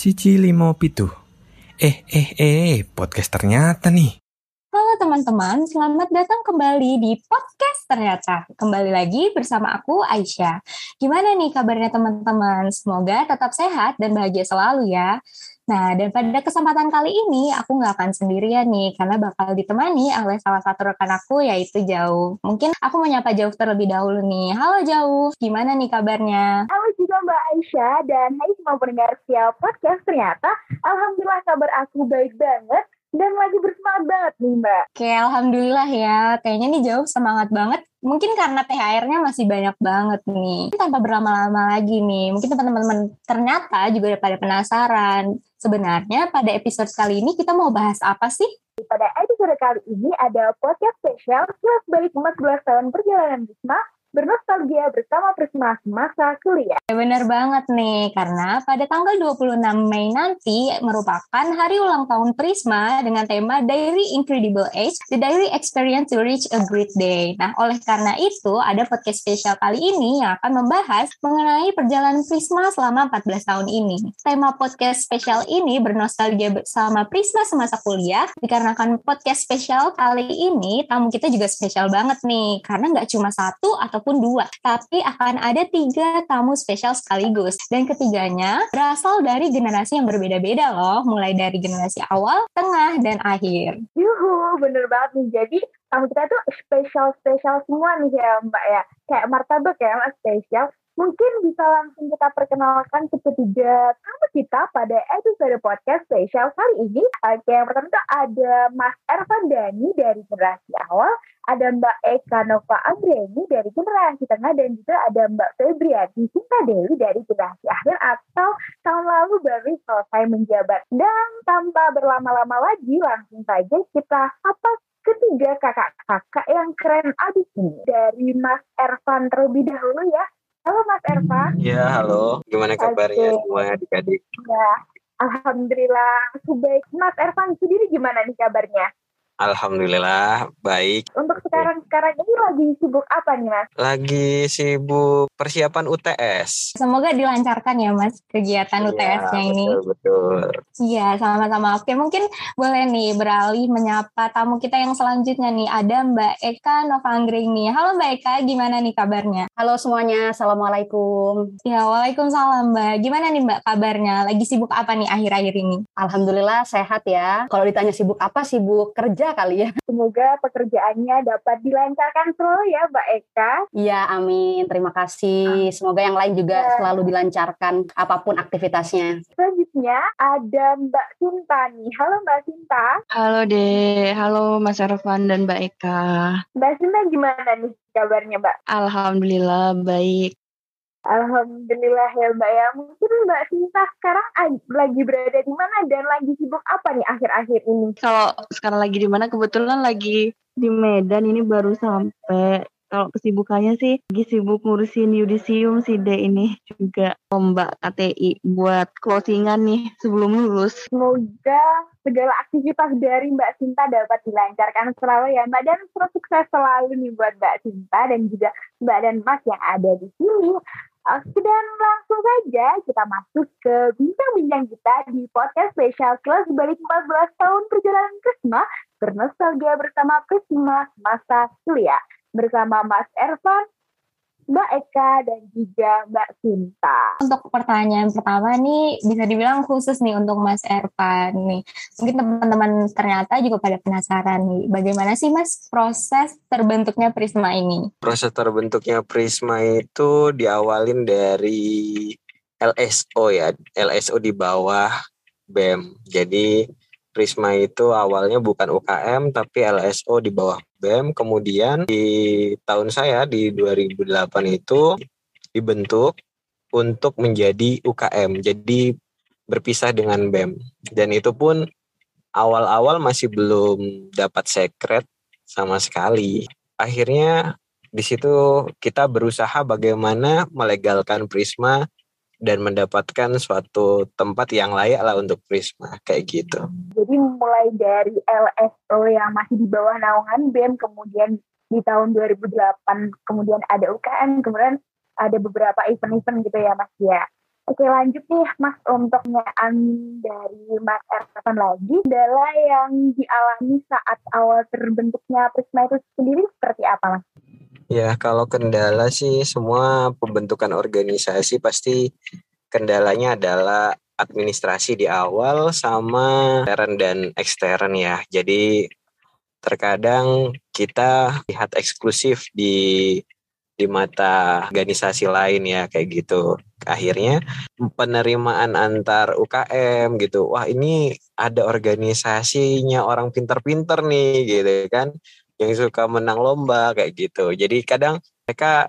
Si Cili mau pitu. Eh, eh, eh, podcast ternyata nih. Halo teman-teman, selamat datang kembali di podcast ternyata. Kembali lagi bersama aku Aisyah. Gimana nih kabarnya teman-teman? Semoga tetap sehat dan bahagia selalu ya. Nah, dan pada kesempatan kali ini aku nggak akan sendirian nih, karena bakal ditemani oleh salah satu rekan aku yaitu Jauh. Mungkin aku menyapa Jauh terlebih dahulu nih. Halo Jauh, gimana nih kabarnya? Halo juga Mbak Aisyah dan hai semua pendengar siap podcast ternyata. Alhamdulillah kabar aku baik banget dan lagi bersemangat banget nih Mbak. Oke, Alhamdulillah ya. Kayaknya nih Jauh semangat banget. Mungkin karena THR-nya masih banyak banget nih. Tanpa berlama-lama lagi nih, mungkin teman-teman ternyata juga pada penasaran. Sebenarnya pada episode kali ini kita mau bahas apa sih? Pada episode kali ini ada podcast spesial Kelas Balik 14 tahun perjalanan Bisma bernostalgia bersama Prisma masa kuliah. Ya, bener banget nih, karena pada tanggal 26 Mei nanti merupakan hari ulang tahun Prisma dengan tema Diary Incredible Age, The Diary Experience to Reach a Great Day. Nah, oleh karena itu, ada podcast spesial kali ini yang akan membahas mengenai perjalanan Prisma selama 14 tahun ini. Tema podcast spesial ini bernostalgia bersama Prisma semasa kuliah, dikarenakan podcast spesial kali ini, tamu kita juga spesial banget nih, karena nggak cuma satu atau ataupun dua, tapi akan ada tiga tamu spesial sekaligus. Dan ketiganya berasal dari generasi yang berbeda-beda loh, mulai dari generasi awal, tengah, dan akhir. Yuhu, bener banget nih. Jadi tamu kita tuh spesial-spesial semua nih ya Mbak ya. Kayak martabak ya Mbak spesial. Mungkin bisa langsung kita perkenalkan ke ketiga tamu kita pada episode podcast spesial kali ini. Oke, yang pertama itu ada Mas Ervan Dani dari generasi awal, ada Mbak Eka Nova Andreni dari generasi tengah, dan juga ada Mbak Febriati Sinta Dewi dari generasi akhir atau tahun lalu baru selesai menjabat. Dan tanpa berlama-lama lagi, langsung saja kita apa ketiga kakak-kakak yang keren abis ini. Dari Mas Ervan terlebih dahulu ya. Halo Mas Ervan. Ya, halo. Gimana kabarnya Oke. semua adik-adik? Ya, Alhamdulillah aku baik. Mas Ervan sendiri gimana nih kabarnya? Alhamdulillah baik. Untuk sekarang-sekarang ini lagi sibuk apa nih Mas? Lagi sibuk persiapan UTS. Semoga dilancarkan ya Mas kegiatan Iya, UTS-nya ini. Betul, betul. Iya, sama-sama. Oke, mungkin boleh nih beralih menyapa tamu kita yang selanjutnya nih. Ada Mbak Eka Nova Anggreni. Halo Mbak Eka, gimana nih kabarnya? Halo semuanya, Assalamualaikum. Ya, Waalaikumsalam Mbak. Gimana nih Mbak kabarnya? Lagi sibuk apa nih akhir-akhir ini? Alhamdulillah sehat ya. Kalau ditanya sibuk apa, sibuk kerja kali ya. Semoga pekerjaannya dapat dilancarkan selalu ya Mbak Eka. Iya, amin. Terima kasih. Semoga yang lain juga Ya. selalu dilancarkan apa pun aktivitasnya. Selanjutnya ada Mbak Sinta nih. Halo Mbak Sinta. Halo deh, halo Mas Ervan dan Mbak Eka. Mbak Sinta gimana nih kabarnya Mbak? Alhamdulillah baik. Alhamdulillah ya Mbak ya. Mungkin Mbak Sinta sekarang ag- lagi berada di mana dan lagi sibuk apa nih akhir-akhir ini? Kalau sekarang lagi di mana? Kebetulan lagi di Medan ini baru sampai. Kalau kesibukannya sih lagi sibuk ngurusin yudisium sih deh ini juga lomba KTI buat closingan nih sebelum lulus. Semoga segala aktivitas dari Mbak Sinta dapat dilancarkan selalu ya Mbak dan sukses selalu nih buat Mbak Sinta dan juga Mbak dan Mas yang ada di sini. Oke, dan langsung saja kita masuk ke bincang-bincang kita di podcast spesial kelas balik 14 tahun perjalanan Prisma bernostalgia bersama Prisma masa kuliah. Bersama Mas Ervan, Mbak Eka, dan juga Mbak Sinta. Untuk pertanyaan pertama nih bisa dibilang khusus nih untuk Mas Ervan nih. Mungkin teman-teman ternyata juga pada penasaran nih, bagaimana sih Mas proses terbentuknya Prisma ini? Proses terbentuknya Prisma itu diawalin dari LSO ya, LSO di bawah BEM. Jadi Prisma itu awalnya bukan UKM tapi LSO di bawah BEM. Kemudian di tahun saya di 2008 itu dibentuk untuk menjadi UKM. Jadi berpisah dengan BEM. Dan itu pun awal-awal masih belum dapat sekret sama sekali. Akhirnya di situ kita berusaha bagaimana melegalkan Prisma dan mendapatkan suatu tempat yang layak lah untuk Prisma kayak gitu. Jadi mulai dari LSO yang masih di bawah naungan BEM, kemudian di tahun 2008 kemudian ada UKM, kemudian ada beberapa event-event gitu ya Mas ya. Oke lanjut nih Mas untuk pertanyaan dari Mas Ervan lagi adalah yang dialami saat awal terbentuknya Prisma itu sendiri seperti apa Mas? Ya, kalau kendala sih semua pembentukan organisasi pasti kendalanya adalah administrasi di awal sama intern dan ekstern ya. Jadi terkadang kita lihat eksklusif di di mata organisasi lain ya kayak gitu. Akhirnya penerimaan antar UKM gitu. Wah, ini ada organisasinya orang pinter-pinter nih gitu kan yang suka menang lomba kayak gitu. Jadi kadang mereka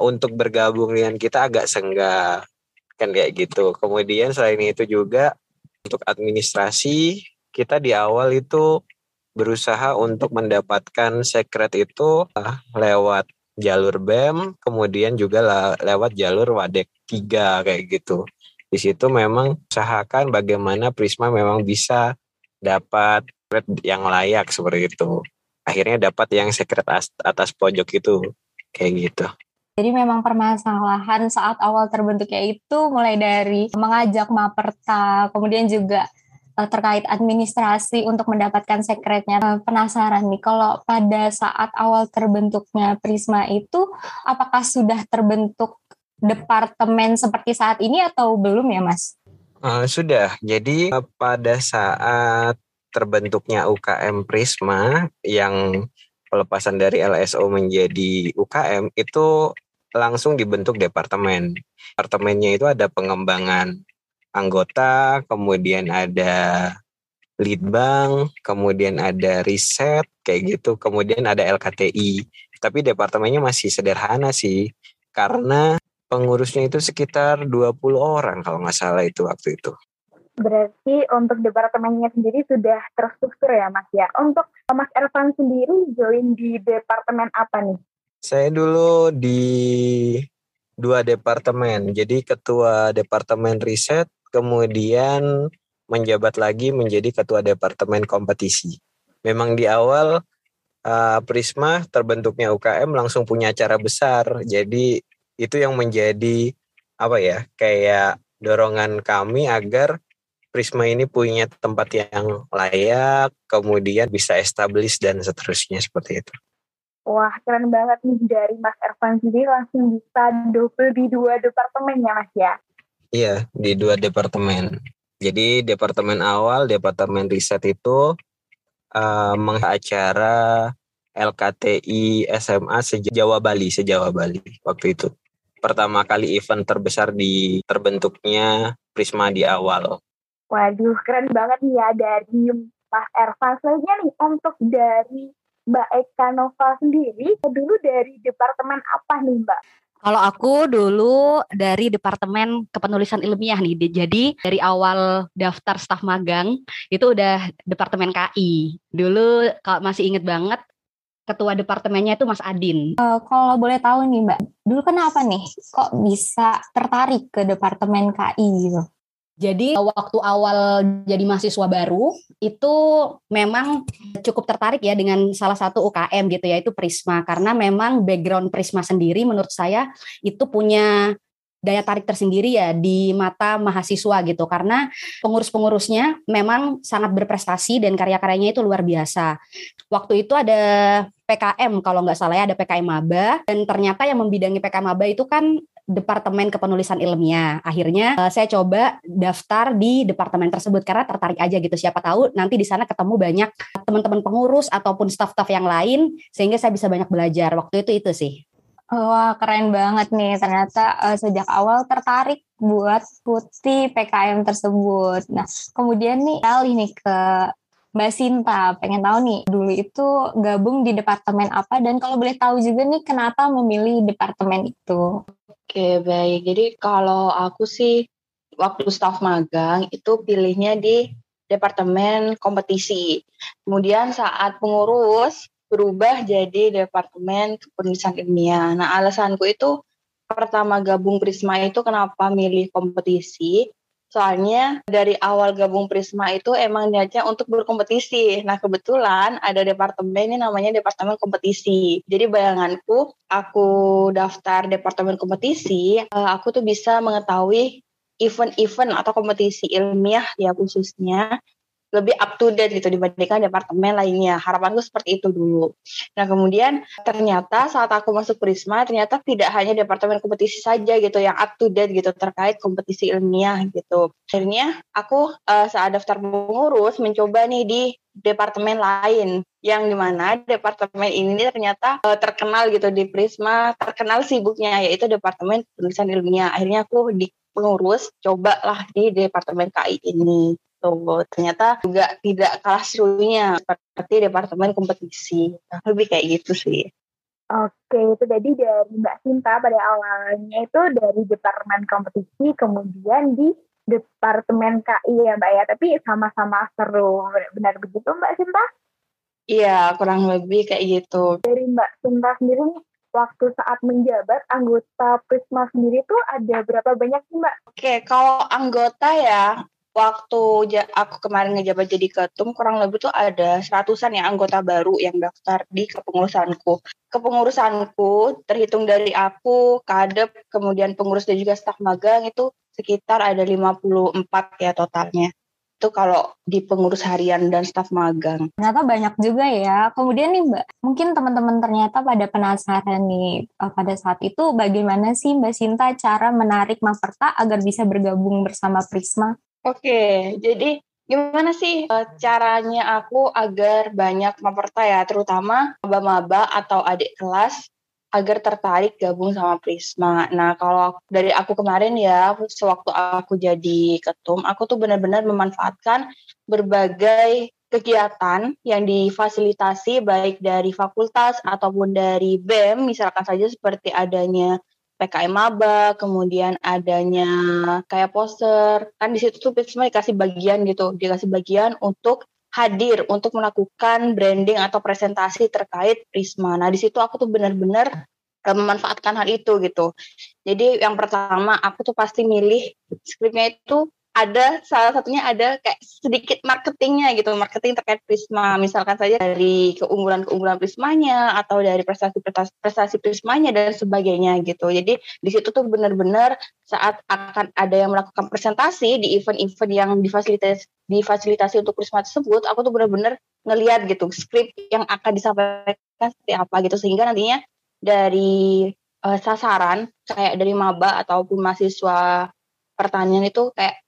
untuk bergabung dengan kita agak senggak kan kayak gitu. Kemudian selain itu juga untuk administrasi kita di awal itu berusaha untuk mendapatkan sekret itu ah, lewat jalur BEM, kemudian juga lewat jalur Wadek 3 kayak gitu. Di situ memang usahakan bagaimana Prisma memang bisa dapat yang layak seperti itu akhirnya dapat yang secret atas pojok itu kayak gitu. Jadi memang permasalahan saat awal terbentuknya itu mulai dari mengajak Maperta, kemudian juga eh, terkait administrasi untuk mendapatkan sekretnya. Eh, penasaran nih, kalau pada saat awal terbentuknya Prisma itu, apakah sudah terbentuk departemen seperti saat ini atau belum ya, Mas? Uh, sudah. Jadi pada saat terbentuknya UKM Prisma yang pelepasan dari LSO menjadi UKM itu langsung dibentuk departemen. Departemennya itu ada pengembangan anggota, kemudian ada lead bank, kemudian ada riset kayak gitu, kemudian ada LKTI. Tapi departemennya masih sederhana sih karena pengurusnya itu sekitar 20 orang kalau nggak salah itu waktu itu. Berarti untuk departemennya sendiri sudah terstruktur ya Mas ya. Untuk Mas Ervan sendiri join di departemen apa nih? Saya dulu di dua departemen. Jadi ketua departemen riset, kemudian menjabat lagi menjadi ketua departemen kompetisi. Memang di awal uh, Prisma terbentuknya UKM langsung punya acara besar. Jadi itu yang menjadi apa ya kayak dorongan kami agar Prisma ini punya tempat yang layak, kemudian bisa establish dan seterusnya seperti itu. Wah, keren banget nih dari Mas Ervan sendiri langsung bisa double di dua departemen ya Mas ya? Iya, di dua departemen. Jadi departemen awal, departemen riset itu uh, mengacara LKTI SMA sejawa Bali, sejawa Bali waktu itu. Pertama kali event terbesar di terbentuknya Prisma di awal. Waduh, keren banget nih ya dari Mas Ervan. Selanjutnya nih, untuk dari Mbak Eka Nova sendiri, dulu dari departemen apa nih Mbak? Kalau aku dulu dari Departemen Kepenulisan Ilmiah nih, jadi dari awal daftar staf magang itu udah Departemen KI. Dulu kalau masih inget banget, ketua departemennya itu Mas Adin. Uh, kalau boleh tahu nih Mbak, dulu kenapa nih kok bisa tertarik ke Departemen KI gitu? Jadi waktu awal jadi mahasiswa baru itu memang cukup tertarik ya dengan salah satu UKM gitu ya itu Prisma. Karena memang background Prisma sendiri menurut saya itu punya daya tarik tersendiri ya di mata mahasiswa gitu karena pengurus-pengurusnya memang sangat berprestasi dan karya-karyanya itu luar biasa. Waktu itu ada PKM kalau nggak salah ya ada PKM Maba dan ternyata yang membidangi PKM Maba itu kan Departemen Kepenulisan Ilmiah. Akhirnya uh, saya coba daftar di departemen tersebut karena tertarik aja gitu. Siapa tahu nanti di sana ketemu banyak teman-teman pengurus ataupun staf-staf yang lain sehingga saya bisa banyak belajar. Waktu itu itu sih. Wah keren banget nih ternyata uh, sejak awal tertarik buat putih PKM tersebut. Nah kemudian nih kali nih ke Mbak Sinta, pengen tahu nih dulu itu gabung di departemen apa dan kalau boleh tahu juga nih kenapa memilih departemen itu? Oke, baik. Jadi kalau aku sih waktu staff magang itu pilihnya di departemen kompetisi. Kemudian saat pengurus berubah jadi departemen penulisan ilmiah. Nah, alasanku itu pertama gabung Prisma itu kenapa milih kompetisi? Soalnya dari awal gabung Prisma itu emang niatnya untuk berkompetisi. Nah kebetulan ada departemen ini namanya departemen kompetisi. Jadi bayanganku aku daftar departemen kompetisi, eh, aku tuh bisa mengetahui event-event atau kompetisi ilmiah ya khususnya lebih up to date gitu dibandingkan departemen lainnya. Harapanku seperti itu dulu. Nah kemudian ternyata saat aku masuk Prisma ternyata tidak hanya departemen kompetisi saja gitu yang up to date gitu terkait kompetisi ilmiah gitu. Akhirnya aku uh, saat daftar pengurus mencoba nih di departemen lain yang di mana departemen ini ternyata uh, terkenal gitu di Prisma terkenal sibuknya yaitu departemen penulisan ilmiah. Akhirnya aku di pengurus cobalah di departemen KI ini gitu. Ternyata juga tidak kalah serunya seperti departemen kompetisi. Lebih kayak gitu sih. Oke, itu jadi dari Mbak Sinta pada awalnya itu dari departemen kompetisi, kemudian di departemen KI ya Mbak ya, tapi sama-sama seru. Benar begitu Mbak Sinta? Iya, kurang lebih kayak gitu. Dari Mbak Sinta sendiri nih, waktu saat menjabat anggota Prisma sendiri tuh ada berapa banyak sih Mbak? Oke, kalau anggota ya waktu aku kemarin ngejabat jadi ketum kurang lebih tuh ada seratusan ya anggota baru yang daftar di kepengurusanku. Kepengurusanku terhitung dari aku, kadep, kemudian pengurus dan juga staf magang itu sekitar ada 54 ya totalnya. Itu kalau di pengurus harian dan staf magang. Ternyata banyak juga ya. Kemudian nih Mbak, mungkin teman-teman ternyata pada penasaran nih eh, pada saat itu bagaimana sih Mbak Sinta cara menarik Maperta agar bisa bergabung bersama Prisma? Oke, jadi gimana sih uh, caranya aku agar banyak mempercaya, terutama maba-maba atau adik kelas agar tertarik gabung sama Prisma. Nah, kalau dari aku kemarin ya, sewaktu aku jadi ketum, aku tuh benar-benar memanfaatkan berbagai kegiatan yang difasilitasi baik dari fakultas ataupun dari BEM, misalkan saja seperti adanya PKM maba, kemudian adanya kayak poster, kan di situ tuh semua dikasih bagian gitu, dikasih bagian untuk hadir untuk melakukan branding atau presentasi terkait Prisma. Nah di situ aku tuh benar-benar eh, memanfaatkan hal itu gitu. Jadi yang pertama aku tuh pasti milih skripnya itu ada salah satunya ada kayak sedikit marketingnya gitu marketing terkait Prisma. Misalkan saja dari keunggulan-keunggulan Prismanya atau dari prestasi-prestasi Prismanya dan sebagainya gitu. Jadi di situ tuh benar-benar saat akan ada yang melakukan presentasi di event-event yang difasilitasi difasilitasi untuk Prisma tersebut aku tuh benar-benar ngeliat gitu skrip yang akan disampaikan seperti apa gitu. Sehingga nantinya dari uh, sasaran kayak dari maba ataupun mahasiswa pertanian itu kayak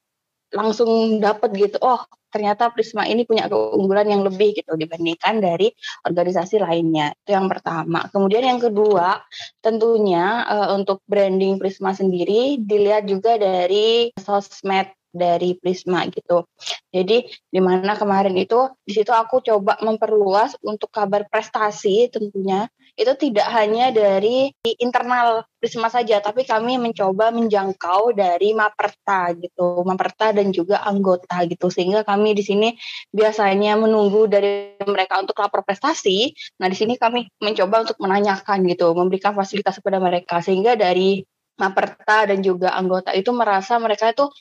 langsung dapat gitu oh ternyata Prisma ini punya keunggulan yang lebih gitu dibandingkan dari organisasi lainnya. Itu yang pertama. Kemudian yang kedua tentunya uh, untuk branding Prisma sendiri dilihat juga dari sosmed dari Prisma gitu. Jadi di mana kemarin itu di situ aku coba memperluas untuk kabar prestasi tentunya itu tidak hanya dari internal Prisma saja, tapi kami mencoba menjangkau dari Maperta gitu, Maperta dan juga anggota gitu, sehingga kami di sini biasanya menunggu dari mereka untuk lapor prestasi. Nah di sini kami mencoba untuk menanyakan gitu, memberikan fasilitas kepada mereka, sehingga dari Maperta dan juga anggota itu merasa mereka itu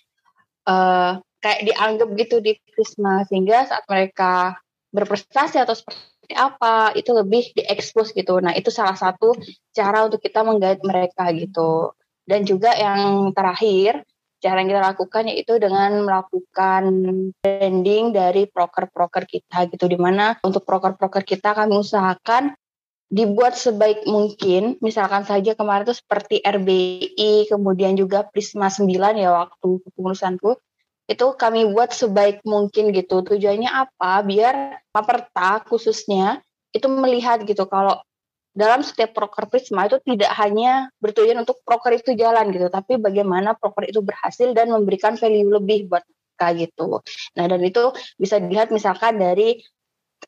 uh, kayak dianggap gitu di Prisma, sehingga saat mereka berprestasi atau seperti apa itu lebih diekspos gitu. Nah itu salah satu cara untuk kita menggait mereka gitu. Dan juga yang terakhir cara yang kita lakukan yaitu dengan melakukan branding dari broker-broker kita gitu di mana untuk broker-broker kita kami usahakan dibuat sebaik mungkin misalkan saja kemarin itu seperti RBI kemudian juga Prisma 9 ya waktu kepengurusanku itu kami buat sebaik mungkin gitu. Tujuannya apa? Biar Maperta khususnya itu melihat gitu kalau dalam setiap proker Prisma itu tidak hanya bertujuan untuk proker itu jalan gitu, tapi bagaimana proker itu berhasil dan memberikan value lebih buat mereka gitu. Nah dan itu bisa dilihat misalkan dari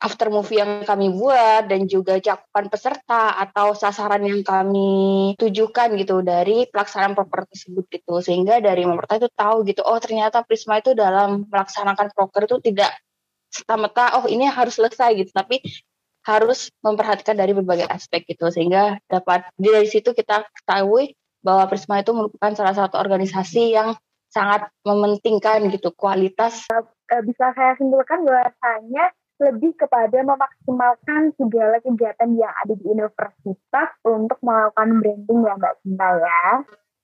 after movie yang kami buat dan juga cakupan peserta atau sasaran yang kami tujukan gitu dari pelaksanaan proker tersebut gitu. Sehingga dari pemerintah itu tahu gitu oh ternyata Prisma itu dalam melaksanakan proker itu tidak serta oh ini harus selesai gitu tapi harus memperhatikan dari berbagai aspek gitu. Sehingga dapat dari situ kita ketahui bahwa Prisma itu merupakan salah satu organisasi yang sangat mementingkan gitu kualitas. Eh, bisa saya simpulkan bahwasanya lebih kepada memaksimalkan segala kegiatan yang ada di universitas untuk melakukan branding ya Mbak Cinta ya.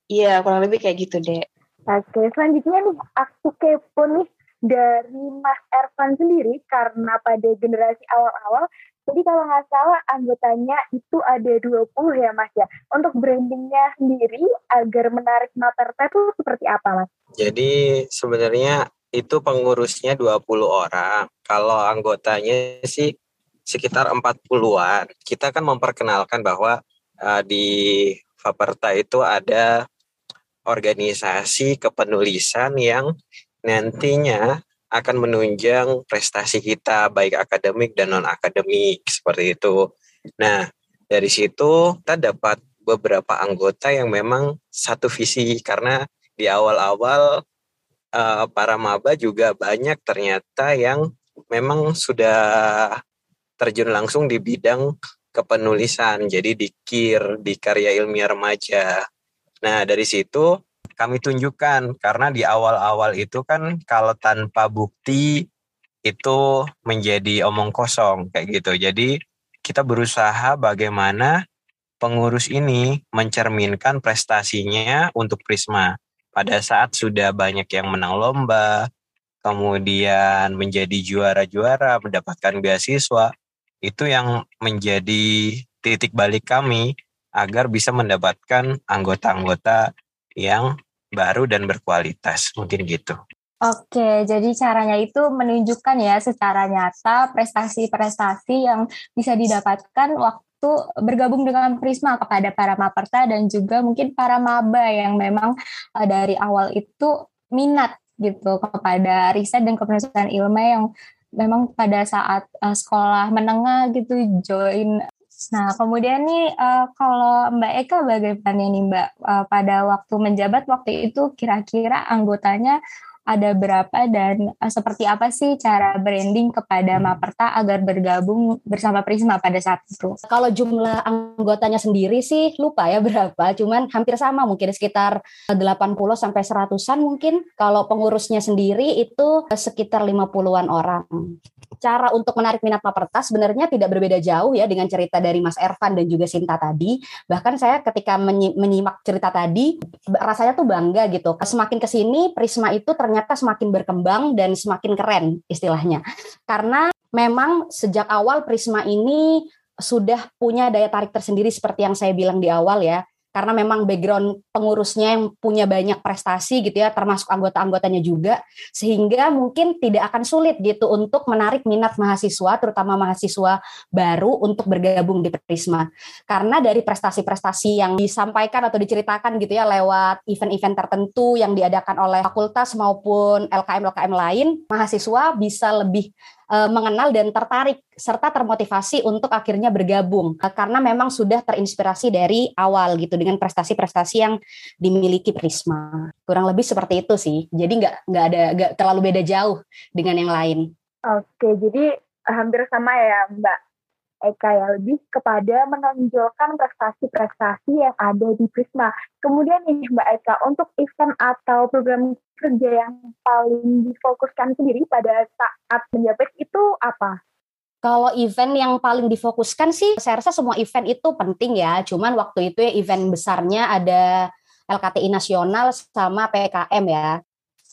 Iya, kurang lebih kayak gitu deh. Oke, selanjutnya nih aku kepo nih dari Mas Ervan sendiri karena pada generasi awal-awal jadi kalau nggak salah anggotanya itu ada 20 ya Mas ya. Untuk brandingnya sendiri agar menarik Maperta itu seperti apa Mas? Jadi sebenarnya itu pengurusnya 20 orang. Kalau anggotanya sih sekitar 40-an. Kita kan memperkenalkan bahwa uh, di Faperta itu ada organisasi kepenulisan yang nantinya akan menunjang prestasi kita baik akademik dan non akademik seperti itu. Nah, dari situ kita dapat beberapa anggota yang memang satu visi karena di awal-awal uh, para maba juga banyak ternyata yang memang sudah terjun langsung di bidang kepenulisan jadi di KIR di karya ilmiah remaja. Nah, dari situ kami tunjukkan karena di awal-awal itu kan kalau tanpa bukti itu menjadi omong kosong kayak gitu. Jadi kita berusaha bagaimana pengurus ini mencerminkan prestasinya untuk Prisma pada saat sudah banyak yang menang lomba, kemudian menjadi juara-juara, mendapatkan beasiswa, itu yang menjadi titik balik kami agar bisa mendapatkan anggota-anggota yang baru dan berkualitas mungkin gitu. Oke, jadi caranya itu menunjukkan ya secara nyata prestasi-prestasi yang bisa didapatkan waktu bergabung dengan Prisma kepada para maperta dan juga mungkin para maba yang memang uh, dari awal itu minat gitu kepada riset dan kepenulisan ilmu yang memang pada saat uh, sekolah menengah gitu join. Nah, kemudian nih uh, kalau Mbak Eka bagaimana nih Mbak? Uh, pada waktu menjabat waktu itu kira-kira anggotanya ada berapa dan uh, seperti apa sih cara branding kepada Maperta agar bergabung bersama Prisma pada saat itu? Kalau jumlah anggotanya sendiri sih lupa ya berapa, cuman hampir sama mungkin sekitar 80 sampai 100-an mungkin. Kalau pengurusnya sendiri itu sekitar 50-an orang cara untuk menarik minat Maperta sebenarnya tidak berbeda jauh ya dengan cerita dari Mas Ervan dan juga Sinta tadi. Bahkan saya ketika menyimak cerita tadi rasanya tuh bangga gitu. Semakin ke sini Prisma itu ternyata semakin berkembang dan semakin keren istilahnya. Karena memang sejak awal Prisma ini sudah punya daya tarik tersendiri seperti yang saya bilang di awal ya karena memang background pengurusnya yang punya banyak prestasi gitu ya termasuk anggota-anggotanya juga sehingga mungkin tidak akan sulit gitu untuk menarik minat mahasiswa terutama mahasiswa baru untuk bergabung di Prisma. Karena dari prestasi-prestasi yang disampaikan atau diceritakan gitu ya lewat event-event tertentu yang diadakan oleh fakultas maupun LKM-LKM lain mahasiswa bisa lebih uh, mengenal dan tertarik serta termotivasi untuk akhirnya bergabung uh, karena memang sudah terinspirasi dari awal gitu dengan prestasi-prestasi yang dimiliki Prisma. Kurang lebih seperti itu sih. Jadi nggak nggak ada nggak terlalu beda jauh dengan yang lain. Oke, jadi hampir sama ya Mbak Eka ya lebih kepada menonjolkan prestasi-prestasi yang ada di Prisma. Kemudian ini Mbak Eka untuk event atau program kerja yang paling difokuskan sendiri pada saat menjabat itu apa? Kalau event yang paling difokuskan sih, saya rasa semua event itu penting ya. Cuman waktu itu ya event besarnya ada LKTI nasional sama PKM ya.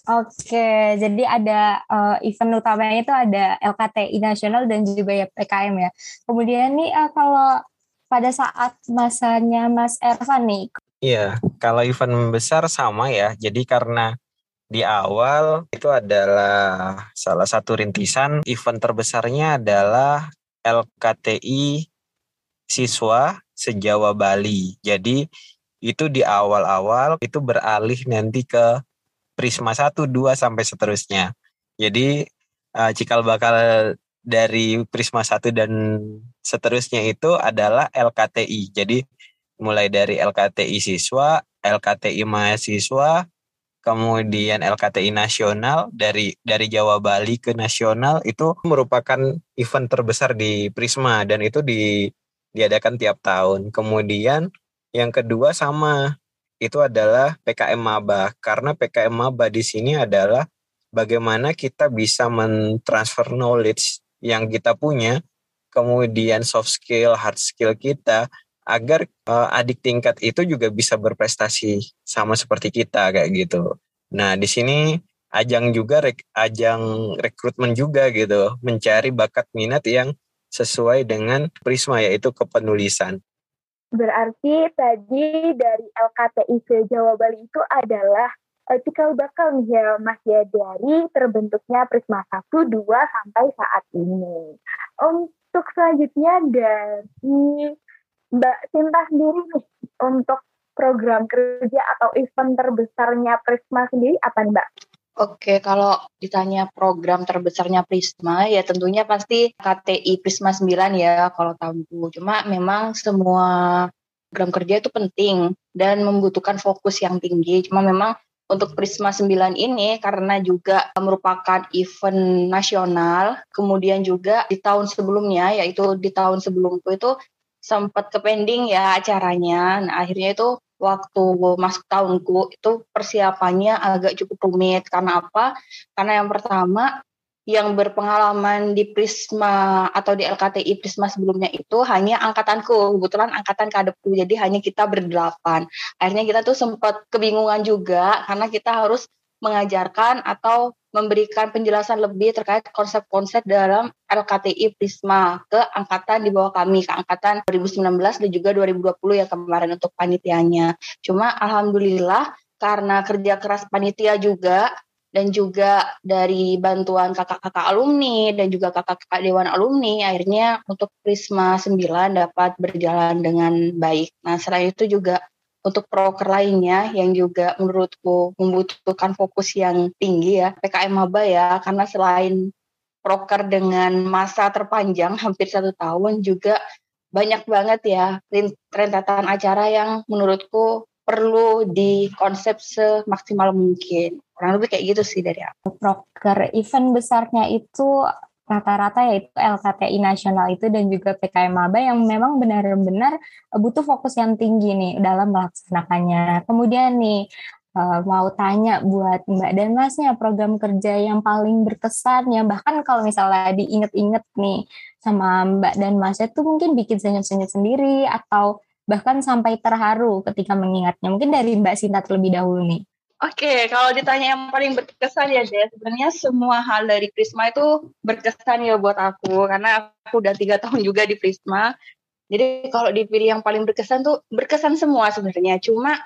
Oke, jadi ada uh, event utamanya itu ada LKTI nasional dan juga ya PKM ya. Kemudian nih uh, kalau pada saat masanya Mas Ervan nih. Iya, kalau event besar sama ya. Jadi karena di awal itu adalah salah satu rintisan event terbesarnya adalah LKTI siswa sejawa Bali. Jadi itu di awal-awal itu beralih nanti ke Prisma 1, 2 sampai seterusnya. Jadi uh, cikal bakal dari Prisma 1 dan seterusnya itu adalah LKTI. Jadi mulai dari LKTI siswa, LKTI mahasiswa, kemudian LKTI nasional dari dari Jawa Bali ke nasional itu merupakan event terbesar di Prisma dan itu di diadakan tiap tahun. Kemudian yang kedua sama itu adalah PKM Maba karena PKM Maba di sini adalah bagaimana kita bisa mentransfer knowledge yang kita punya kemudian soft skill, hard skill kita agar uh, adik tingkat itu juga bisa berprestasi sama seperti kita kayak gitu. Nah, di sini ajang juga rek, ajang rekrutmen juga gitu, mencari bakat minat yang sesuai dengan Prisma yaitu kepenulisan. Berarti tadi dari LKTI ke Jawa Bali itu adalah uh, cikal bakal nih ya Mas ya dari terbentuknya Prisma 1, 2 sampai saat ini. Untuk selanjutnya dari Mbak Sinta sendiri nih untuk program kerja atau event terbesarnya Prisma sendiri apa nih Mbak? Oke, kalau ditanya program terbesarnya Prisma, ya tentunya pasti KTI Prisma 9 ya kalau tahunku. Cuma memang semua program kerja itu penting dan membutuhkan fokus yang tinggi. Cuma memang untuk Prisma 9 ini karena juga merupakan event nasional, kemudian juga di tahun sebelumnya, yaitu di tahun sebelumku itu sempat ke pending ya acaranya. Nah, akhirnya itu waktu masuk tahunku itu persiapannya agak cukup rumit karena apa? Karena yang pertama yang berpengalaman di Prisma atau di LKTI Prisma sebelumnya itu hanya angkatanku, kebetulan angkatan kadepku, jadi hanya kita berdelapan. Akhirnya kita tuh sempat kebingungan juga karena kita harus mengajarkan atau memberikan penjelasan lebih terkait konsep-konsep dalam LKTI Prisma ke angkatan di bawah kami, ke angkatan 2019 dan juga 2020 ya kemarin untuk panitianya. Cuma alhamdulillah karena kerja keras panitia juga dan juga dari bantuan kakak-kakak alumni dan juga kakak-kakak dewan alumni akhirnya untuk Prisma 9 dapat berjalan dengan baik. Nah, selain itu juga untuk proker lainnya yang juga menurutku membutuhkan fokus yang tinggi ya PKM Maba ya karena selain proker dengan masa terpanjang hampir satu tahun juga banyak banget ya rentetan acara yang menurutku perlu dikonsep semaksimal mungkin kurang lebih kayak gitu sih dari aku. Proker event besarnya itu rata-rata yaitu LKTI nasional itu dan juga PKM Maba yang memang benar-benar butuh fokus yang tinggi nih dalam melaksanakannya. Kemudian nih uh, mau tanya buat Mbak dan Masnya program kerja yang paling berkesan ya bahkan kalau misalnya diinget-inget nih sama Mbak dan Masnya tuh mungkin bikin senyum-senyum sendiri atau bahkan sampai terharu ketika mengingatnya. Mungkin dari Mbak Sinta terlebih dahulu nih. Oke, okay, kalau ditanya yang paling berkesan ya, Jess, sebenarnya semua hal dari Prisma itu berkesan ya buat aku, karena aku udah tiga tahun juga di Prisma. Jadi kalau dipilih yang paling berkesan tuh berkesan semua sebenarnya. Cuma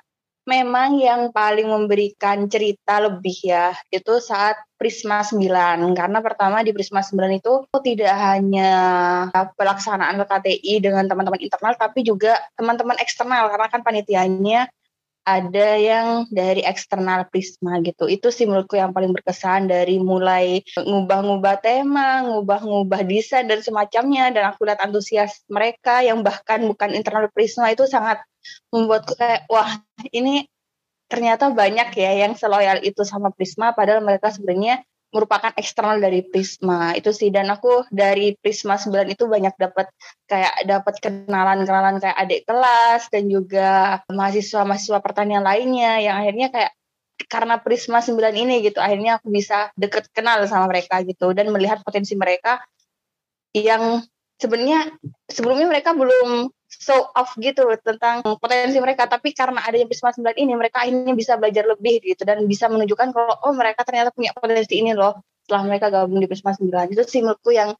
memang yang paling memberikan cerita lebih ya itu saat Prisma 9 karena pertama di Prisma 9 itu tidak hanya pelaksanaan LKTI dengan teman-teman internal tapi juga teman-teman eksternal karena kan panitianya ada yang dari eksternal Prisma gitu. Itu sih menurutku yang paling berkesan dari mulai ngubah-ngubah tema, ngubah-ngubah desain dan semacamnya dan aku lihat antusias mereka yang bahkan bukan internal Prisma itu sangat membuatku kayak wah ini ternyata banyak ya yang seloyal itu sama Prisma padahal mereka sebenarnya merupakan eksternal dari Prisma. Itu sih. Dan aku dari Prisma 9 itu banyak dapat kayak dapat kenalan-kenalan kayak adik kelas dan juga mahasiswa-mahasiswa pertanian lainnya yang akhirnya kayak karena Prisma 9 ini gitu akhirnya aku bisa deket kenal sama mereka gitu dan melihat potensi mereka yang sebenarnya sebelumnya mereka belum show off gitu tentang potensi mereka. Tapi karena adanya Prisma 9 ini mereka akhirnya bisa belajar lebih gitu dan bisa menunjukkan kalau oh mereka ternyata punya potensi ini loh setelah mereka gabung di Prisma 9 itu sih menurutku yang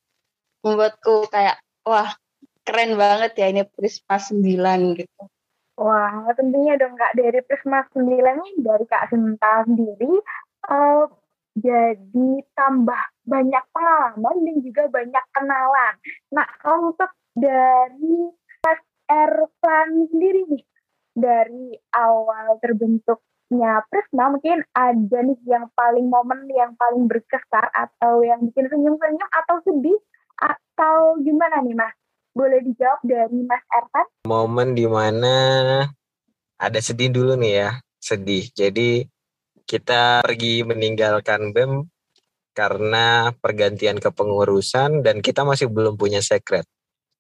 membuatku kayak wah keren banget ya ini Prisma 9 gitu. Wah, tentunya dong Kak. Dari Prisma 9 ini dari Kak Sinta sendiri uh, jadi tambah banyak pengalaman dan juga banyak kenalan. Nah, untuk dari Ervan sendiri nih dari awal terbentuknya Prisma mungkin ada nih yang paling momen yang paling berkesan atau yang bikin senyum-senyum atau sedih atau gimana nih Mas? Boleh dijawab dari Mas Ervan? Momen di mana ada sedih dulu nih ya, sedih. Jadi kita pergi meninggalkan BEM karena pergantian kepengurusan dan kita masih belum punya sekret.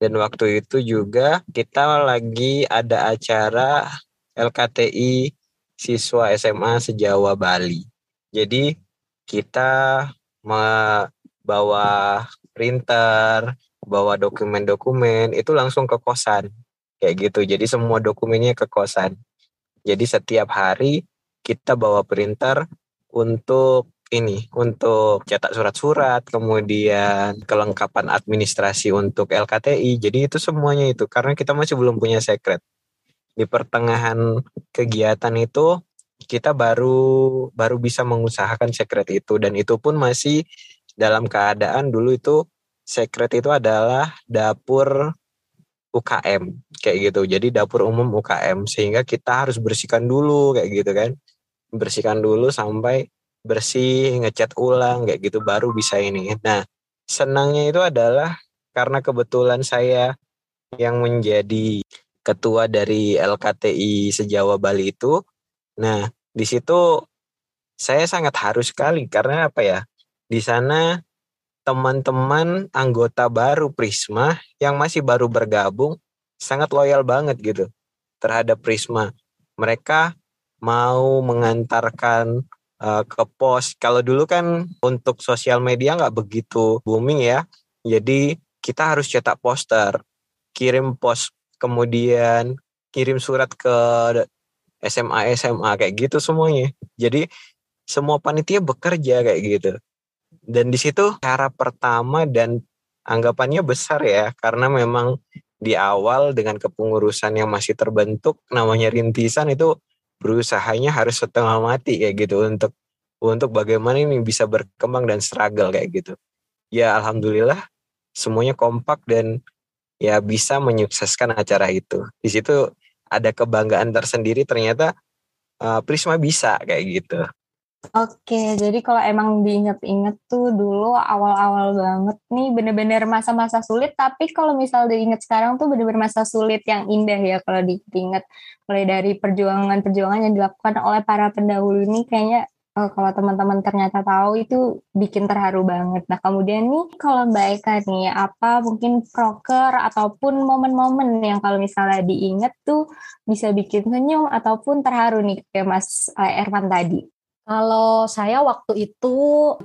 Dan waktu itu juga kita lagi ada acara LKTI siswa SMA sejawa Bali. Jadi kita membawa printer, bawa dokumen-dokumen itu langsung ke kosan. Kayak gitu. Jadi semua dokumennya ke kosan. Jadi setiap hari kita bawa printer untuk ini untuk cetak surat-surat, kemudian kelengkapan administrasi untuk LKTI. Jadi itu semuanya itu karena kita masih belum punya secret. Di pertengahan kegiatan itu kita baru baru bisa mengusahakan secret itu dan itu pun masih dalam keadaan dulu itu secret itu adalah dapur UKM kayak gitu. Jadi dapur umum UKM sehingga kita harus bersihkan dulu kayak gitu kan. Bersihkan dulu sampai bersih, ngecat ulang kayak gitu baru bisa ini. Nah, senangnya itu adalah karena kebetulan saya yang menjadi ketua dari LKTI Sejawa Bali itu. Nah, di situ saya sangat harus sekali karena apa ya? Di sana teman-teman anggota baru Prisma yang masih baru bergabung sangat loyal banget gitu terhadap Prisma. Mereka mau mengantarkan uh, ke pos. Kalau dulu kan untuk sosial media nggak begitu booming ya. Jadi kita harus cetak poster, kirim pos, kemudian kirim surat ke SMA SMA kayak gitu semuanya. Jadi semua panitia bekerja kayak gitu. Dan di situ cara pertama dan anggapannya besar ya karena memang di awal dengan kepengurusan yang masih terbentuk namanya rintisan itu berusahanya harus setengah mati kayak gitu untuk untuk bagaimana ini bisa berkembang dan struggle kayak gitu. Ya alhamdulillah semuanya kompak dan ya bisa menyukseskan acara itu. Di situ ada kebanggaan tersendiri ternyata uh, Prisma bisa kayak gitu. Oke, jadi kalau emang diinget-inget tuh dulu awal-awal banget nih bener-bener masa-masa sulit, tapi kalau misal diinget sekarang tuh bener-bener masa sulit yang indah ya kalau diinget. Mulai dari perjuangan-perjuangan yang dilakukan oleh para pendahulu ini kayaknya oh, kalau teman-teman ternyata tahu itu bikin terharu banget. Nah kemudian nih kalau Mbak Eka nih apa mungkin proker ataupun momen-momen yang kalau misalnya diinget tuh bisa bikin senyum ataupun terharu nih kayak Mas eh, Ervan tadi. Kalau saya waktu itu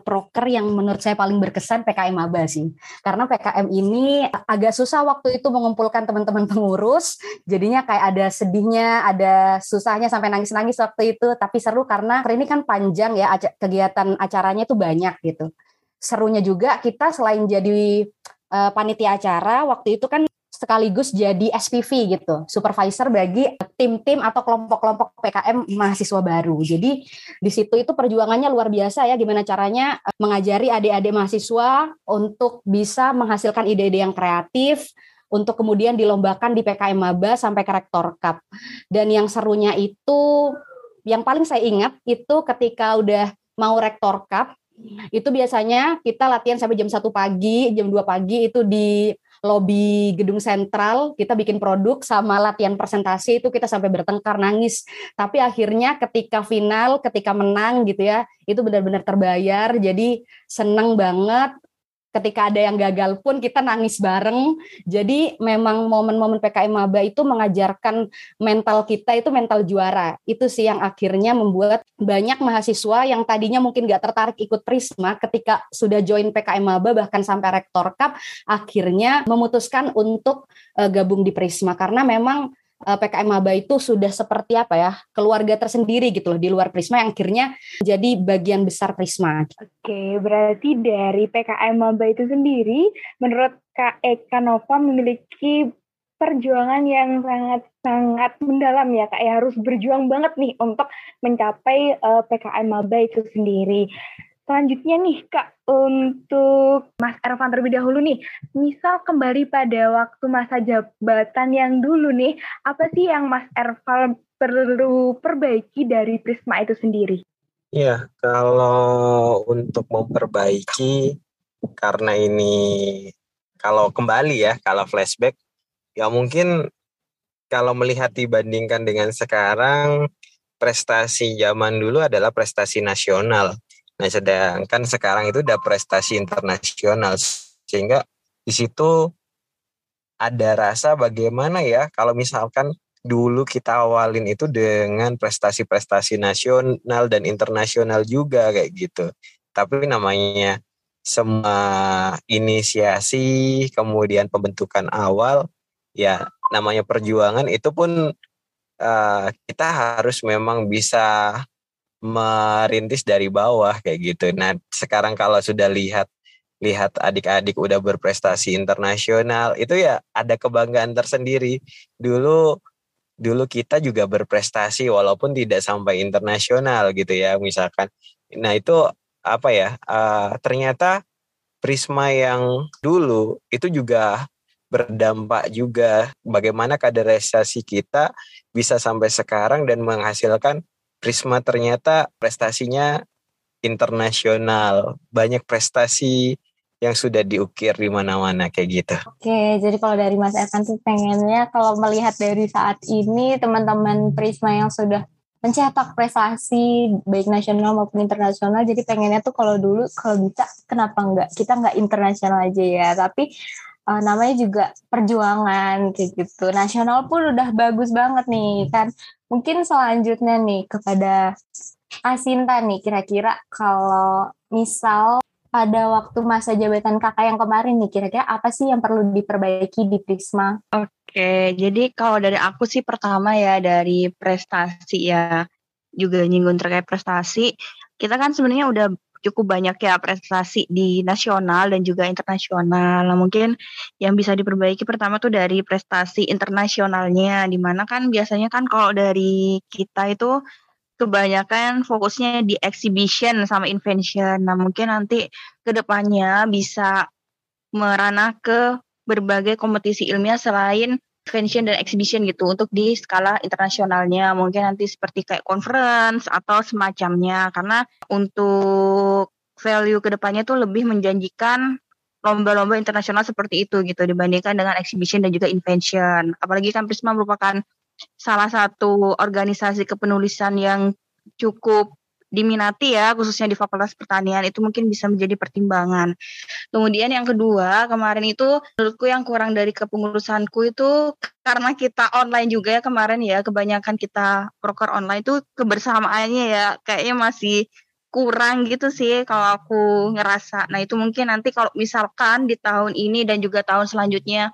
proker yang menurut saya paling berkesan PKM Maba sih. Karena PKM ini agak susah waktu itu mengumpulkan teman-teman pengurus. Jadinya kayak ada sedihnya, ada susahnya sampai nangis-nangis waktu itu. Tapi seru karena ini kan panjang ya kegiatan acaranya itu banyak gitu. Serunya juga kita selain jadi uh, panitia acara waktu itu kan sekaligus jadi SPV gitu, supervisor bagi tim-tim atau kelompok-kelompok PKM mahasiswa baru. Jadi di situ itu perjuangannya luar biasa ya gimana caranya eh, mengajari adik-adik mahasiswa untuk bisa menghasilkan ide-ide yang kreatif untuk kemudian dilombakan di PKM Maba sampai ke Rektor Cup. Dan yang serunya itu yang paling saya ingat itu ketika udah mau Rektor Cup itu biasanya kita latihan sampai jam satu pagi, jam 2 pagi itu di lobby gedung sentral kita bikin produk sama latihan presentasi itu kita sampai bertengkar nangis. Tapi akhirnya ketika final ketika menang gitu ya itu benar-benar terbayar. Jadi seneng banget ketika ada yang gagal pun kita nangis bareng. Jadi memang momen-momen PKM Maba itu mengajarkan mental kita itu mental juara. Itu sih yang akhirnya membuat banyak mahasiswa yang tadinya mungkin gak tertarik ikut Prisma ketika sudah join PKM Maba bahkan sampai Rektor Cup akhirnya memutuskan untuk uh, gabung di Prisma karena memang eh, PKM Maba itu sudah seperti apa ya keluarga tersendiri gitu loh di luar Prisma yang akhirnya jadi bagian besar Prisma. Oke, berarti dari PKM Maba itu sendiri menurut Kak Eka Nova memiliki perjuangan yang sangat sangat mendalam ya kak ya harus berjuang banget nih untuk mencapai uh, eh, PKM Maba itu sendiri. Selanjutnya nih Kak, untuk Mas Ervan terlebih dahulu nih, misal kembali pada waktu masa jabatan yang dulu nih, apa sih yang Mas Ervan perlu perbaiki dari Prisma itu sendiri? Iya, kalau untuk memperbaiki, karena ini kalau kembali ya, kalau flashback, ya mungkin kalau melihat dibandingkan dengan sekarang, prestasi zaman dulu adalah prestasi nasional Nah, sedangkan sekarang itu udah prestasi internasional sehingga di situ ada rasa bagaimana ya kalau misalkan dulu kita awalin itu dengan prestasi-prestasi nasional dan internasional juga kayak gitu. Tapi namanya semua inisiasi kemudian pembentukan awal ya namanya perjuangan itu pun uh, kita harus memang bisa merintis dari bawah kayak gitu. Nah, sekarang kalau sudah lihat lihat adik-adik udah berprestasi internasional, itu ya ada kebanggaan tersendiri. Dulu dulu kita juga berprestasi walaupun tidak sampai internasional gitu ya, misalkan. Nah, itu apa ya? Uh, ternyata Prisma yang dulu itu juga berdampak juga bagaimana kaderisasi kita bisa sampai sekarang dan menghasilkan Prisma ternyata prestasinya internasional, banyak prestasi yang sudah diukir di mana-mana kayak gitu. Oke, jadi kalau dari Mas Evan tuh pengennya kalau melihat dari saat ini teman-teman Prisma yang sudah mencetak prestasi baik nasional maupun internasional jadi pengennya tuh kalau dulu kalau bisa kenapa enggak? Kita enggak internasional aja ya tapi uh, namanya juga perjuangan kayak gitu. Nasional pun udah bagus banget nih kan mungkin selanjutnya nih kepada Asinta nih kira-kira kalau misal pada waktu masa jabatan kakak yang kemarin nih kira-kira apa sih yang perlu diperbaiki di Prisma? Oke, jadi kalau dari aku sih pertama ya dari prestasi ya juga nyinggung terkait prestasi. Kita kan sebenarnya udah cukup banyak ya prestasi di nasional dan juga internasional. Nah, mungkin yang bisa diperbaiki pertama tuh dari prestasi internasionalnya, di mana kan biasanya kan kalau dari kita itu kebanyakan fokusnya di exhibition sama invention. Nah, mungkin nanti ke depannya bisa meranah ke berbagai kompetisi ilmiah selain invention dan exhibition gitu untuk di skala internasionalnya. Mungkin nanti seperti kayak conference atau semacamnya. Karena untuk value ke depannya tuh lebih menjanjikan lomba-lomba internasional seperti itu gitu dibandingkan dengan exhibition dan juga invention. Apalagi kan Prisma merupakan salah satu organisasi kepenulisan yang cukup diminati ya khususnya di Fakultas Pertanian itu mungkin bisa menjadi pertimbangan. Kemudian yang kedua kemarin itu menurutku yang kurang dari kepengurusanku itu karena kita online juga ya kemarin ya kebanyakan kita proker online itu kebersamaannya ya kayaknya masih kurang gitu sih kalau aku ngerasa. Nah itu mungkin nanti kalau misalkan di tahun ini dan juga tahun selanjutnya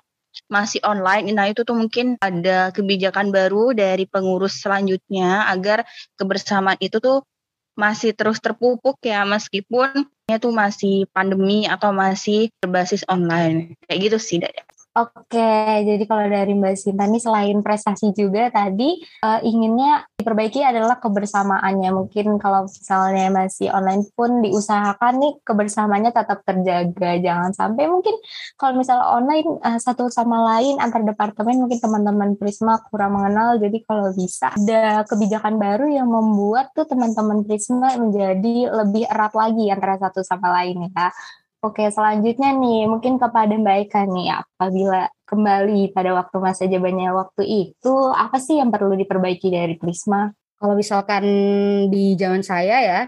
masih online. Nah, itu tuh mungkin ada kebijakan baru dari pengurus selanjutnya agar kebersamaan itu tuh masih terus terpupuk ya meskipun itu masih pandemi atau masih berbasis online. Kayak gitu sih, Dada. Oke, jadi kalau dari Mbak Sinta ini selain prestasi juga tadi uh, inginnya diperbaiki adalah kebersamaannya. Mungkin kalau misalnya masih online pun diusahakan nih kebersamaannya tetap terjaga. Jangan sampai mungkin kalau misalnya online uh, satu sama lain antar departemen mungkin teman-teman Prisma kurang mengenal. Jadi kalau bisa ada kebijakan baru yang membuat tuh teman-teman Prisma menjadi lebih erat lagi antara satu sama lain ya. Oke, selanjutnya nih, mungkin kepada Mbak Eka nih, apabila kembali pada waktu masa jabatannya waktu itu, apa sih yang perlu diperbaiki dari Prisma? Kalau misalkan di zaman saya ya,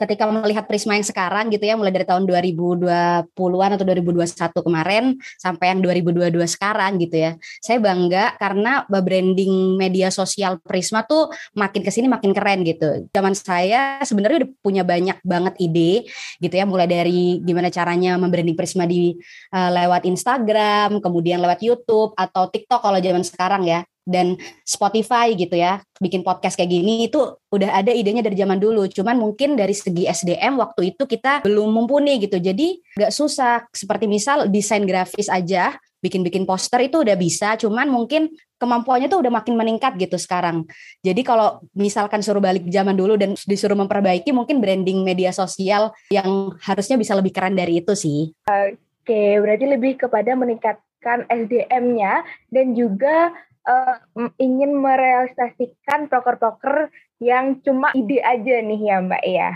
ketika melihat Prisma yang sekarang gitu ya mulai dari tahun 2020-an atau 2021 kemarin sampai yang 2022 sekarang gitu ya. Saya bangga karena branding media sosial Prisma tuh makin ke sini makin keren gitu. Zaman saya sebenarnya udah punya banyak banget ide gitu ya mulai dari gimana caranya membranding Prisma di uh, lewat Instagram, kemudian lewat YouTube atau TikTok kalau zaman sekarang ya dan Spotify gitu ya bikin podcast kayak gini itu udah ada idenya dari zaman dulu. Cuman mungkin dari segi SDM waktu itu kita belum mumpuni gitu. Jadi gak susah. Seperti misal desain grafis aja bikin-bikin poster itu udah bisa. Cuman mungkin kemampuannya tuh udah makin meningkat gitu sekarang. Jadi kalau misalkan suruh balik zaman dulu dan disuruh memperbaiki mungkin branding media sosial yang harusnya bisa lebih keren dari itu sih. Oke berarti lebih kepada meningkatkan SDM-nya dan juga uh, ingin merealisasikan proker-proker yang cuma ide aja nih ya Mbak ya.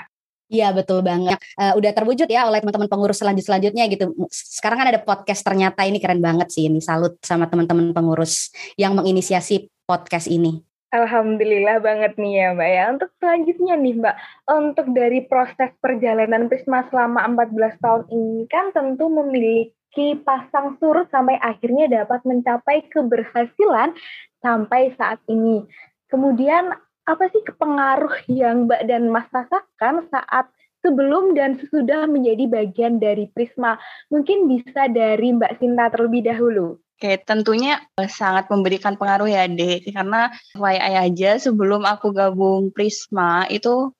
Iya betul banget. Uh, udah terwujud ya oleh teman-teman pengurus selanjut selanjutnya gitu. Sekarang kan ada podcast ternyata ini keren banget sih ini. Salut sama teman-teman pengurus yang menginisiasi podcast ini. Alhamdulillah banget nih ya Mbak ya. Untuk selanjutnya nih Mbak, untuk dari proses perjalanan Prisma selama 14 tahun ini kan tentu memiliki pasang surut sampai akhirnya dapat mencapai keberhasilan sampai saat ini. Kemudian apa sih pengaruh yang Mbak dan Mas rasakan saat sebelum dan sesudah menjadi bagian dari Prisma? Mungkin bisa dari Mbak Sinta terlebih dahulu. Oke, tentunya eh, sangat memberikan pengaruh ya, Dek. Karena FYI aja sebelum aku gabung Prisma itu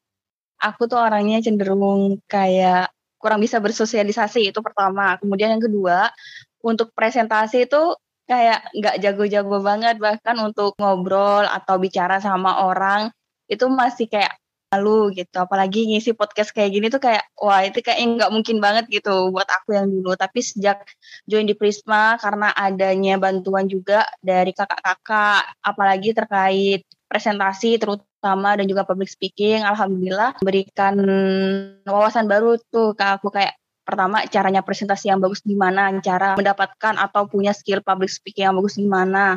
aku tuh orangnya cenderung kayak kurang bisa bersosialisasi itu pertama. Kemudian yang kedua, untuk presentasi itu kayak nggak jago-jago banget. Bahkan untuk ngobrol atau bicara sama orang itu masih kayak malu gitu. Apalagi ngisi podcast kayak gini tuh kayak wah itu kayak nggak mungkin banget gitu buat aku yang dulu. Tapi sejak join di Prisma karena adanya bantuan juga dari kakak-kakak apalagi terkait presentasi terutama dan juga public speaking alhamdulillah memberikan wawasan baru tuh ke aku kayak pertama caranya presentasi yang bagus gimana, cara mendapatkan atau punya skill public speaking yang bagus gimana.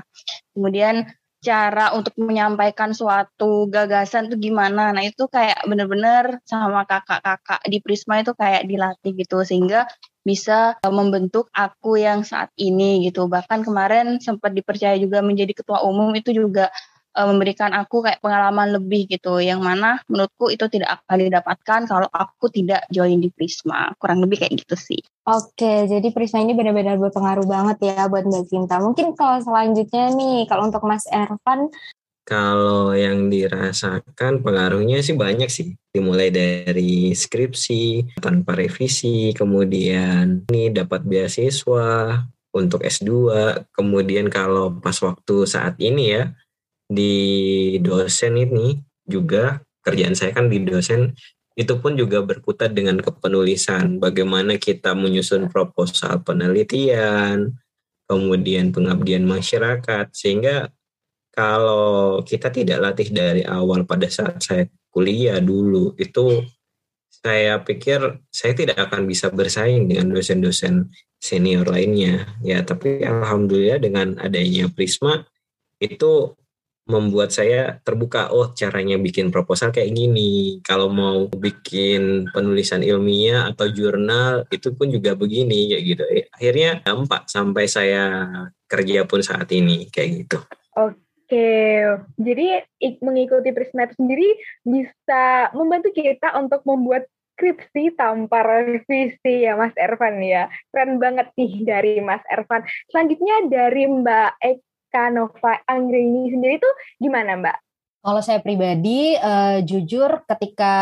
Kemudian cara untuk menyampaikan suatu gagasan itu gimana. Nah, itu kayak bener-bener sama kakak-kakak di Prisma itu kayak dilatih gitu sehingga bisa e, membentuk aku yang saat ini gitu. Bahkan kemarin sempat dipercaya juga menjadi ketua umum itu juga uh, memberikan aku kayak pengalaman lebih gitu. Yang mana menurutku itu tidak akan didapatkan kalau aku tidak join di Prisma. Kurang lebih kayak gitu sih. Oke, jadi Prisma ini benar-benar berpengaruh banget ya buat Mbak Cinta. Mungkin kalau selanjutnya nih, kalau untuk Mas Ervan, kalau yang dirasakan pengaruhnya sih banyak sih. Dimulai dari skripsi, tanpa revisi, kemudian ini dapat beasiswa untuk S2, kemudian kalau pas waktu saat ini ya, di dosen ini juga kerjaan saya kan di dosen itu pun juga berkutat dengan kepenulisan. Bagaimana kita menyusun proposal penelitian kemudian pengabdian masyarakat sehingga kalau kita tidak latih dari awal pada saat saya kuliah dulu itu saya pikir saya tidak akan bisa bersaing dengan dosen-dosen senior lainnya. Ya tapi alhamdulillah dengan adanya Prisma itu membuat saya terbuka oh caranya bikin proposal kayak gini kalau mau bikin penulisan ilmiah atau jurnal itu pun juga begini kayak gitu eh, akhirnya dampak sampai saya kerja pun saat ini kayak gitu oke jadi mengikuti Prisma sendiri bisa membantu kita untuk membuat skripsi tanpa revisi ya Mas Ervan ya. Keren banget nih dari Mas Ervan. Selanjutnya dari Mbak Eka Nova Anggreni sendiri tuh gimana Mbak? Kalau saya pribadi, uh, jujur ketika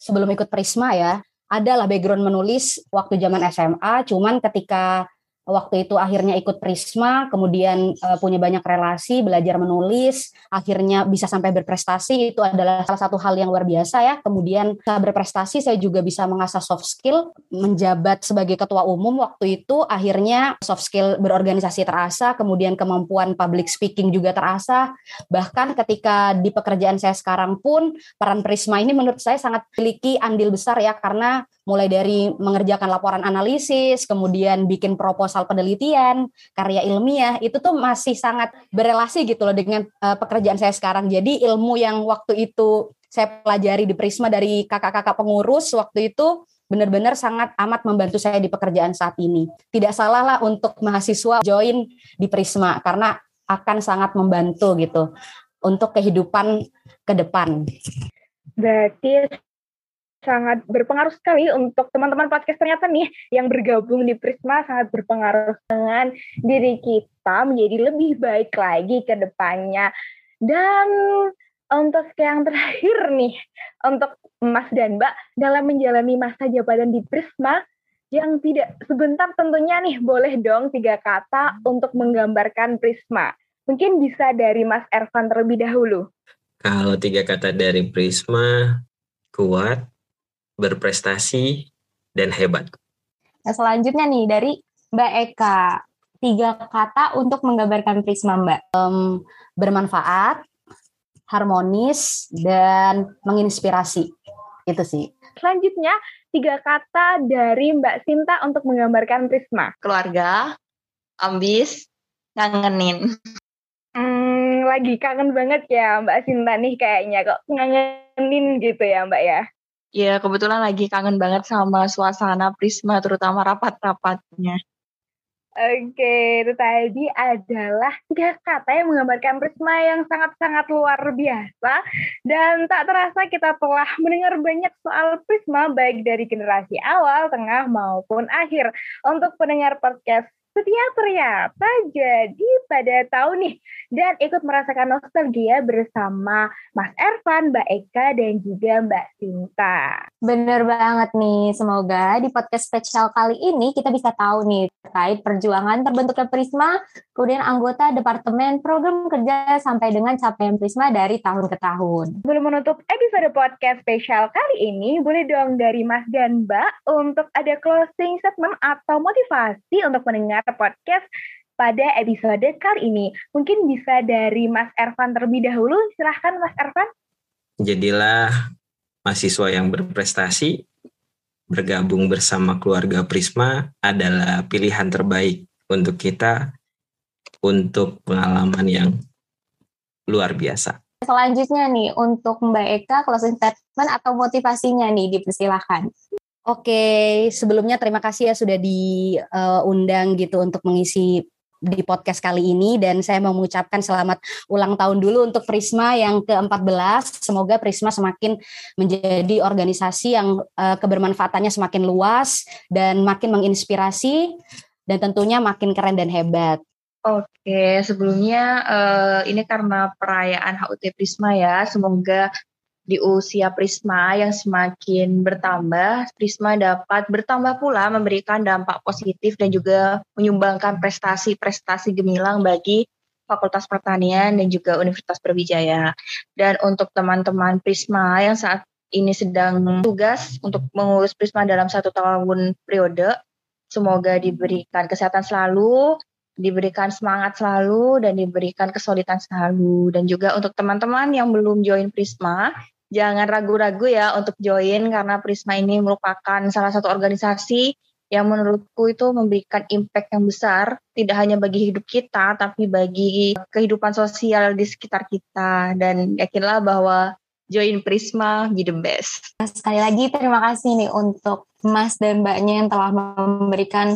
sebelum ikut Prisma ya, adalah background menulis waktu zaman SMA, cuman ketika waktu itu akhirnya ikut Prisma, kemudian uh, punya banyak relasi, belajar menulis, akhirnya bisa sampai berprestasi itu adalah salah satu hal yang luar biasa ya. Kemudian saat berprestasi saya juga bisa mengasah soft skill, menjabat sebagai ketua umum waktu itu akhirnya soft skill berorganisasi terasa, kemudian kemampuan public speaking juga terasa. Bahkan ketika di pekerjaan saya sekarang pun peran Prisma ini menurut saya sangat memiliki andil besar ya karena mulai dari mengerjakan laporan analisis, kemudian bikin proposal penelitian, karya ilmiah, itu tuh masih sangat berelasi gitu loh dengan uh, pekerjaan saya sekarang. Jadi ilmu yang waktu itu saya pelajari di Prisma dari kakak-kakak pengurus waktu itu benar-benar sangat amat membantu saya di pekerjaan saat ini. Tidak salah lah untuk mahasiswa join di Prisma karena akan sangat membantu gitu untuk kehidupan ke depan. Berarti sangat berpengaruh sekali untuk teman-teman podcast ternyata nih yang bergabung di Prisma sangat berpengaruh dengan diri kita menjadi lebih baik lagi ke depannya. Dan untuk yang terakhir nih, untuk Mas dan Mbak dalam menjalani masa jabatan di Prisma yang tidak sebentar tentunya nih boleh dong tiga kata untuk menggambarkan Prisma. Mungkin bisa dari Mas Ervan terlebih dahulu. Kalau tiga kata dari Prisma, kuat, berprestasi, dan hebat. Nah, selanjutnya nih dari Mbak Eka, tiga kata untuk menggambarkan Prisma Mbak. Um, bermanfaat, harmonis, dan menginspirasi. Itu sih. Selanjutnya, tiga kata dari Mbak Sinta untuk menggambarkan Prisma. Keluarga, ambis, ngangenin. Hmm, lagi kangen banget ya Mbak Sinta nih kayaknya kok ngangenin gitu ya Mbak ya. Ya, kebetulan lagi kangen banget sama suasana Prisma, terutama rapat-rapatnya. Oke, itu tadi adalah tiga kata yang menggambarkan Prisma yang sangat-sangat luar biasa. Dan tak terasa kita telah mendengar banyak soal Prisma, baik dari generasi awal, tengah, maupun akhir. Untuk pendengar podcast setia ternyata jadi pada tahun nih dan ikut merasakan nostalgia bersama Mas Ervan, Mbak Eka, dan juga Mbak Sinta. Bener banget nih, semoga di podcast spesial kali ini kita bisa tahu nih terkait perjuangan terbentuknya Prisma, kemudian anggota Departemen Program Kerja sampai dengan capaian Prisma dari tahun ke tahun. Belum menutup episode podcast spesial kali ini, boleh dong dari Mas dan Mbak untuk ada closing statement atau motivasi untuk mendengar podcast pada episode kali ini. Mungkin bisa dari Mas Ervan terlebih dahulu. Silahkan Mas Ervan. Jadilah mahasiswa yang berprestasi, bergabung bersama keluarga Prisma adalah pilihan terbaik untuk kita untuk pengalaman yang luar biasa. Selanjutnya nih, untuk Mbak Eka, closing statement atau motivasinya nih, dipersilahkan. Oke, sebelumnya terima kasih ya sudah diundang gitu untuk mengisi di podcast kali ini dan saya mau mengucapkan selamat ulang tahun dulu untuk Prisma yang ke-14. Semoga Prisma semakin menjadi organisasi yang uh, kebermanfaatannya semakin luas dan makin menginspirasi dan tentunya makin keren dan hebat. Oke, sebelumnya uh, ini karena perayaan HUT Prisma ya, semoga di usia Prisma yang semakin bertambah, Prisma dapat bertambah pula memberikan dampak positif dan juga menyumbangkan prestasi-prestasi gemilang bagi Fakultas Pertanian dan juga Universitas Brawijaya. Dan untuk teman-teman Prisma yang saat ini sedang tugas untuk mengurus Prisma dalam satu tahun periode, semoga diberikan kesehatan selalu, diberikan semangat selalu dan diberikan kesulitan selalu dan juga untuk teman-teman yang belum join Prisma jangan ragu-ragu ya untuk join karena Prisma ini merupakan salah satu organisasi yang menurutku itu memberikan impact yang besar tidak hanya bagi hidup kita tapi bagi kehidupan sosial di sekitar kita dan yakinlah bahwa join Prisma be the best. Sekali lagi terima kasih nih untuk Mas dan Mbaknya yang telah memberikan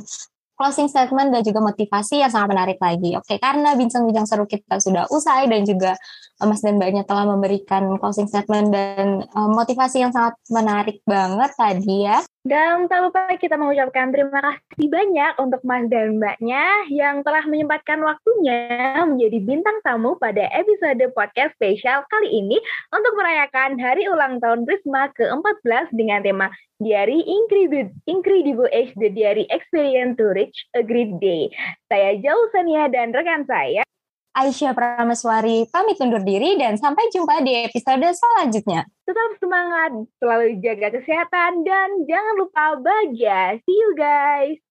closing statement dan juga motivasi yang sangat menarik lagi. Oke, karena bincang-bincang seru kita sudah usai dan juga Mas dan Mbaknya telah memberikan closing statement dan uh, motivasi yang sangat menarik banget tadi ya. Dan tak lupa kita mengucapkan terima kasih banyak untuk Mas dan Mbaknya yang telah menyempatkan waktunya menjadi bintang tamu pada episode podcast spesial kali ini untuk merayakan hari ulang tahun Prisma ke-14 dengan tema Diary Incredible, Incredible Age The Diary Experience to Reach a Great Day. Saya Jauh Sania dan rekan saya Aisyah Prameswari pamit undur diri dan sampai jumpa di episode selanjutnya. Tetap semangat, selalu jaga kesehatan, dan jangan lupa bahagia. See you guys!